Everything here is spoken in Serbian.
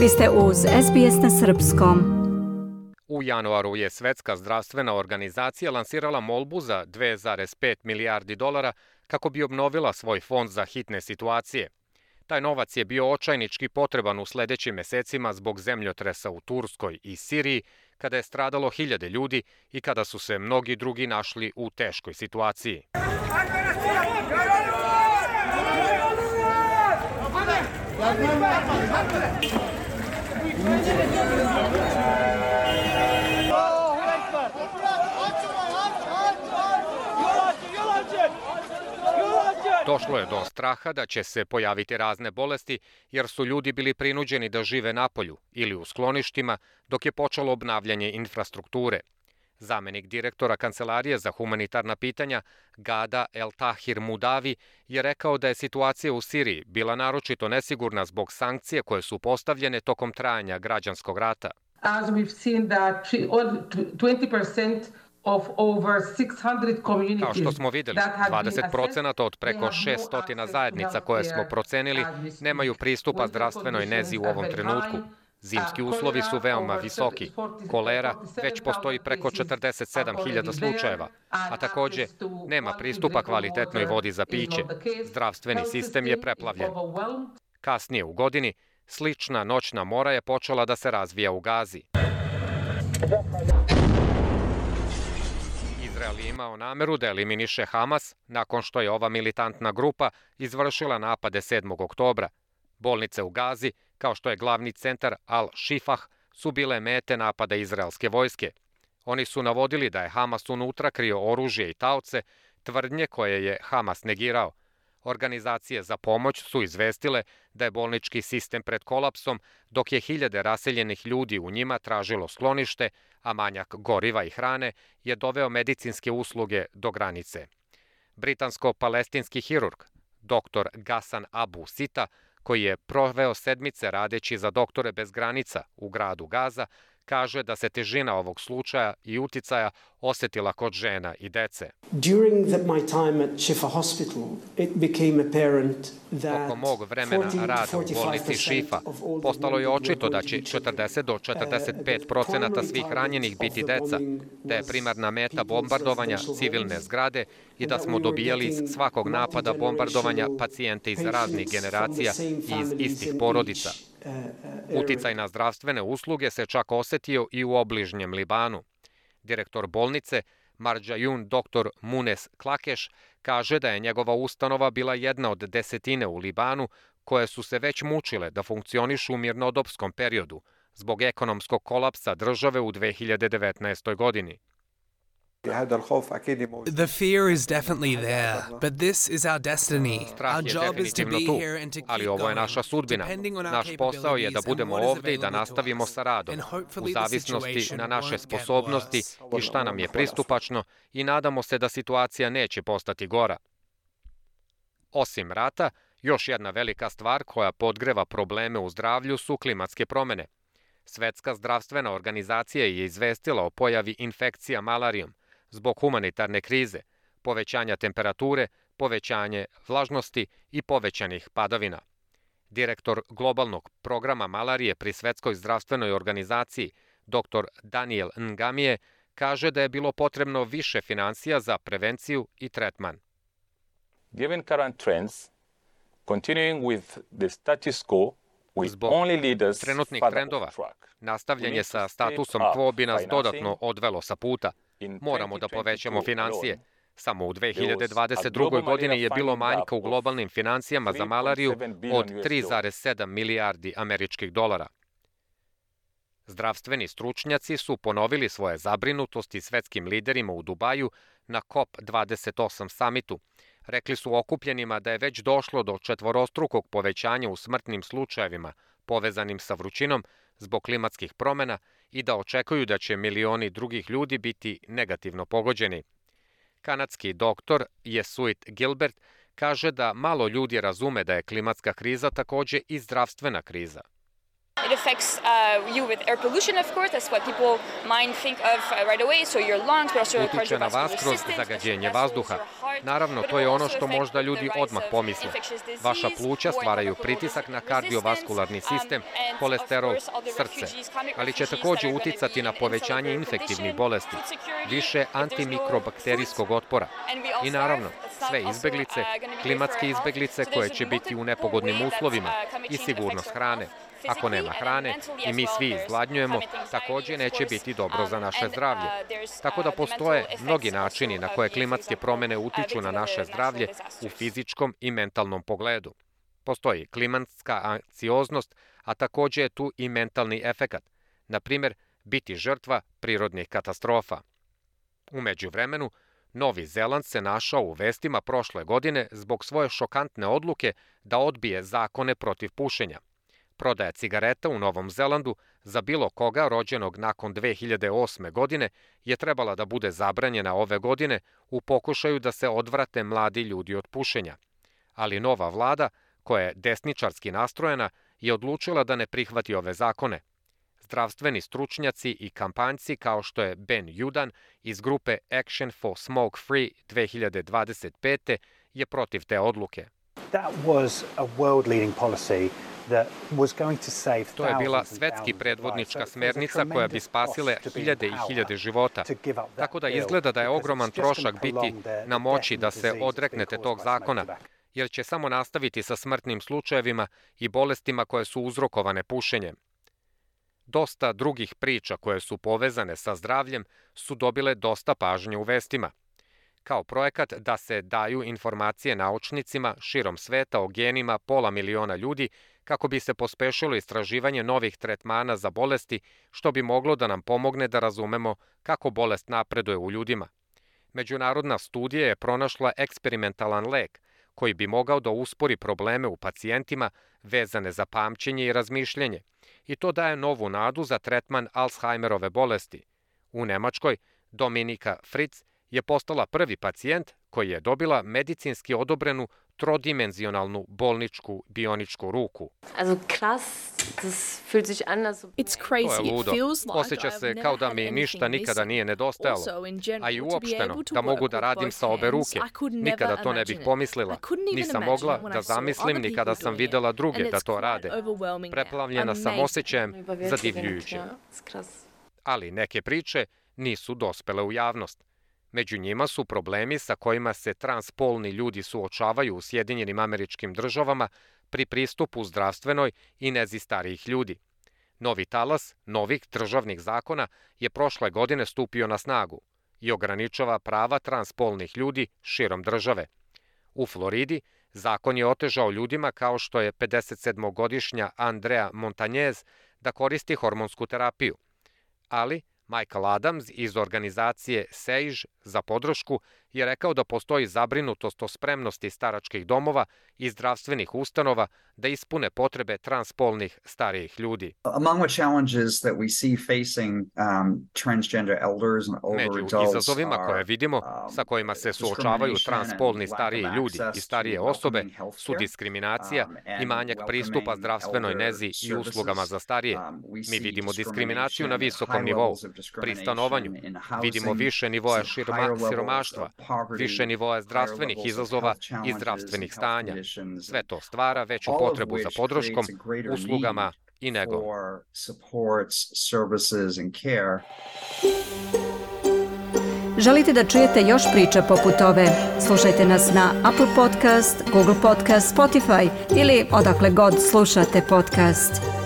Vi ste uz SBS na Srpskom. U januaru je Svetska zdravstvena organizacija lansirala molbu za 2,5 milijardi dolara kako bi obnovila svoj fond za hitne situacije. Taj novac je bio očajnički potreban u sledećim mesecima zbog zemljotresa u Turskoj i Siriji, kada je stradalo hiljade ljudi i kada su se mnogi drugi našli u teškoj situaciji. Došlo je do straha da će se pojaviti razne bolesti, jer su ljudi bili prinuđeni da žive napolju ili u skloništima dok je počelo obnavljanje infrastrukture. Zamenik direktora Kancelarije za humanitarna pitanja Gada El Tahir Mudavi je rekao da je situacija u Siriji bila naročito nesigurna zbog sankcije koje su postavljene tokom trajanja građanskog rata. As we've seen that 20% of over 600 communities Kao što smo videli, 20% od preko 600 zajednica koje smo procenili nemaju pristupa zdravstvenoj nezi u ovom trenutku. Zimski uslovi su veoma visoki. Kolera već postoji preko 47.000 slučajeva, a takođe nema pristupa kvalitetnoj vodi za piće. Zdravstveni sistem je preplavljen. Kasnije u godini, slična noćna mora je počela da se razvija u Gazi. Izrael je imao nameru da eliminiše Hamas nakon što je ova militantna grupa izvršila napade 7. oktobra. Bolnice u Gazi kao što je glavni centar Al-Shifah, su bile mete napada izraelske vojske. Oni su navodili da je Hamas unutra krio oružje i taoce, tvrdnje koje je Hamas negirao. Organizacije za pomoć su izvestile da je bolnički sistem pred kolapsom, dok je hiljade raseljenih ljudi u njima tražilo sklonište, a manjak goriva i hrane je doveo medicinske usluge do granice. Britansko-palestinski hirurg, dr. Gasan Abu Sita, koji je proveo sedmice radeći za doktore bez granica u gradu Gaza, kaže da se težina ovog slučaja i uticaja osetila kod žena i dece. During the, my time at Shifa Hospital, it became apparent that Tokom mog vremena rada u bolnici Šifa postalo je očito da će 40 do 45 procenata svih ranjenih biti deca, da je primarna meta bombardovanja civilne zgrade i da smo dobijali iz svakog napada bombardovanja pacijente iz raznih generacija i iz istih porodica. Uticaj na zdravstvene usluge se čak osetio i u obližnjem Libanu. Direktor bolnice, Marđajun dr. Munes Klakeš, kaže da je njegova ustanova bila jedna od desetine u Libanu koje su se već mučile da funkcionišu u mirnodopskom periodu zbog ekonomskog kolapsa države u 2019. godini. The fear is definitely there, but this is our destiny. Our job is to be here and to keep ali ovo je going, naša sudbina. depending on our Naš posao je da capabilities and budemo what is ovde i da available to nastavimo us. sa radom, And u hopefully the zavisnosti situation na naše won't get sposobnosti i šta nam je pristupačno i nadamo se da situacija neće postati gora. Osim rata, još jedna velika stvar koja podgreva probleme u zdravlju su klimatske promene. Svetska zdravstvena organizacija je izvestila o pojavi infekcija malarijom zbog humanitarne krize, povećanja temperature, povećanje vlažnosti i povećanih padavina. Direktor globalnog programa malarije pri Svetskoj zdravstvenoj organizaciji, dr. Daniel Ngamije, kaže da je bilo potrebno više financija za prevenciju i tretman. Given current trends, continuing with the status quo with Zbog only leaders trenutnih trendova. Nastavljanje sa statusom quo bi nas dodatno odvelo sa puta. Moramo da 2022 povećamo financije. Samo u global 2022. godini je bilo manjka u globalnim financijama za 3,7 malariju od US 3,7 milijardi američkih dolara. Zdravstveni stručnjaci su ponovili svoje zabrinutosti svetskim liderima u Dubaju na COP28 samitu. Rekli su okupljenima da je već došlo do četvorostrukog povećanja u smrtnim slučajevima povezanim sa vrućinom zbog klimatskih promena i da očekuju da će milioni drugih ljudi biti negativno pogođeni. Kanadski doktor Jesuit Gilbert kaže da malo ljudi razume da je klimatska kriza takođe i zdravstvena kriza. It affects uh, you with air pollution, of course. That's what people mind think of uh, right away. So your lungs, but also your Utiče na vas kroz system, zagađenje vazduha. Naravno, to je ono što možda ljudi odmah pomisle. Vaša pluća stvaraju pritisak na kardiovaskularni um, sistem, kolesterol, srce, ali će takođe uticati na povećanje infektivnih bolesti, više antimikrobakterijskog otpora i naravno sve izbeglice, uh, klimatske izbeglice koje će biti u nepogodnim uslovima uh, i sigurnost hrane. Ako nema hrane i mi svi izgladnjujemo, takođe neće biti dobro za um, naše zdravlje. uh, there's, Tako da uh, postoje mnogi načini na koje klimatske promene uh, utiču na naše zdravlje u fizičkom i mentalnom pogledu. Postoji klimatska anksioznost, a takođe je tu i mentalni efekat. Na primer, biti žrtva prirodnih katastrofa. Umeđu vremenu, Novi Zeland se našao u vestima prošle godine zbog svoje šokantne odluke da odbije zakone protiv pušenja. Prodaja cigareta u Novom Zelandu za bilo koga rođenog nakon 2008. godine je trebala da bude zabranjena ove godine u pokušaju da se odvrate mladi ljudi od pušenja. Ali nova vlada, koja je desničarski nastrojena, je odlučila da ne prihvati ove zakone. Zdravstveni stručnjaci i kampanjci kao što je Ben Judan iz grupe Action for Smoke Free 2025. je protiv te odluke. That was a world leading policy to je bila svetski predvodnička smernica koja bi spasile hiljade i hiljade života. Tako da izgleda da je ogroman trošak biti na moći da se odreknete tog zakona, jer će samo nastaviti sa smrtnim slučajevima i bolestima koje su uzrokovane pušenjem. Dosta drugih priča koje su povezane sa zdravljem su dobile dosta pažnje u vestima. Kao projekat da se daju informacije naučnicima širom sveta o genima pola miliona ljudi kako bi se pospešilo istraživanje novih tretmana za bolesti, što bi moglo da nam pomogne da razumemo kako bolest napreduje u ljudima. Međunarodna studija je pronašla eksperimentalan lek koji bi mogao da uspori probleme u pacijentima vezane za pamćenje i razmišljenje i to daje novu nadu za tretman Alzheimerove bolesti. U Nemačkoj Dominika Fritz je postala prvi pacijent koji je dobila medicinski odobrenu trodimenzionalnu bolničku bioničku ruku. Also krass, das fühlt sich an, als ob It's To crazy. je It ludo. feels like Osjeća I've se never kao da mi anything ništa nikada nije nedostajalo. Also, A i to uopšteno, to da mogu da radim sa obe ruke. Nikada to ne bih pomislila. Nisam mogla da zamislim ni kada sam videla it. druge da to rade. Preplavljena sam osjećajem krass. ali neke priče nisu dospele u javnost. Među njima su problemi sa kojima se transpolni ljudi suočavaju u Sjedinjenim američkim državama pri pristupu zdravstvenoj i nezi starijih ljudi. Novi talas novih državnih zakona je prošle godine stupio na snagu i ograničava prava transpolnih ljudi širom države. U Floridi zakon je otežao ljudima kao što je 57-godišnja Andrea Montanjez da koristi hormonsku terapiju. Ali Michael Adams iz organizacije SAGE za podršku je rekao da postoji zabrinutost o spremnosti staračkih domova i zdravstvenih ustanova da ispune potrebe transpolnih starijih ljudi. Um, Među izazovima koje vidimo, um, sa kojima se suočavaju transpolni stariji ljudi i starije osobe su diskriminacija um, i manjak pristupa zdravstvenoj nezi i uslugama za starije. Um, Mi vidimo diskriminaciju na visokom nivou, pri stanovanju. in Vidimo housing, više nivoa see širma, siromaštva, više nivoa higher zdravstvenih izazova i challenges zdravstvenih stanja. conditions. Sve to stvara veću All of potrebu za which podrškom, creates a greater uslugama need i negom. for supports, services and care. Želite da čujete još priča poput ove? Slušajte nas na Apple Podcast, Google Podcast, Spotify ili odakle god slušate podcast.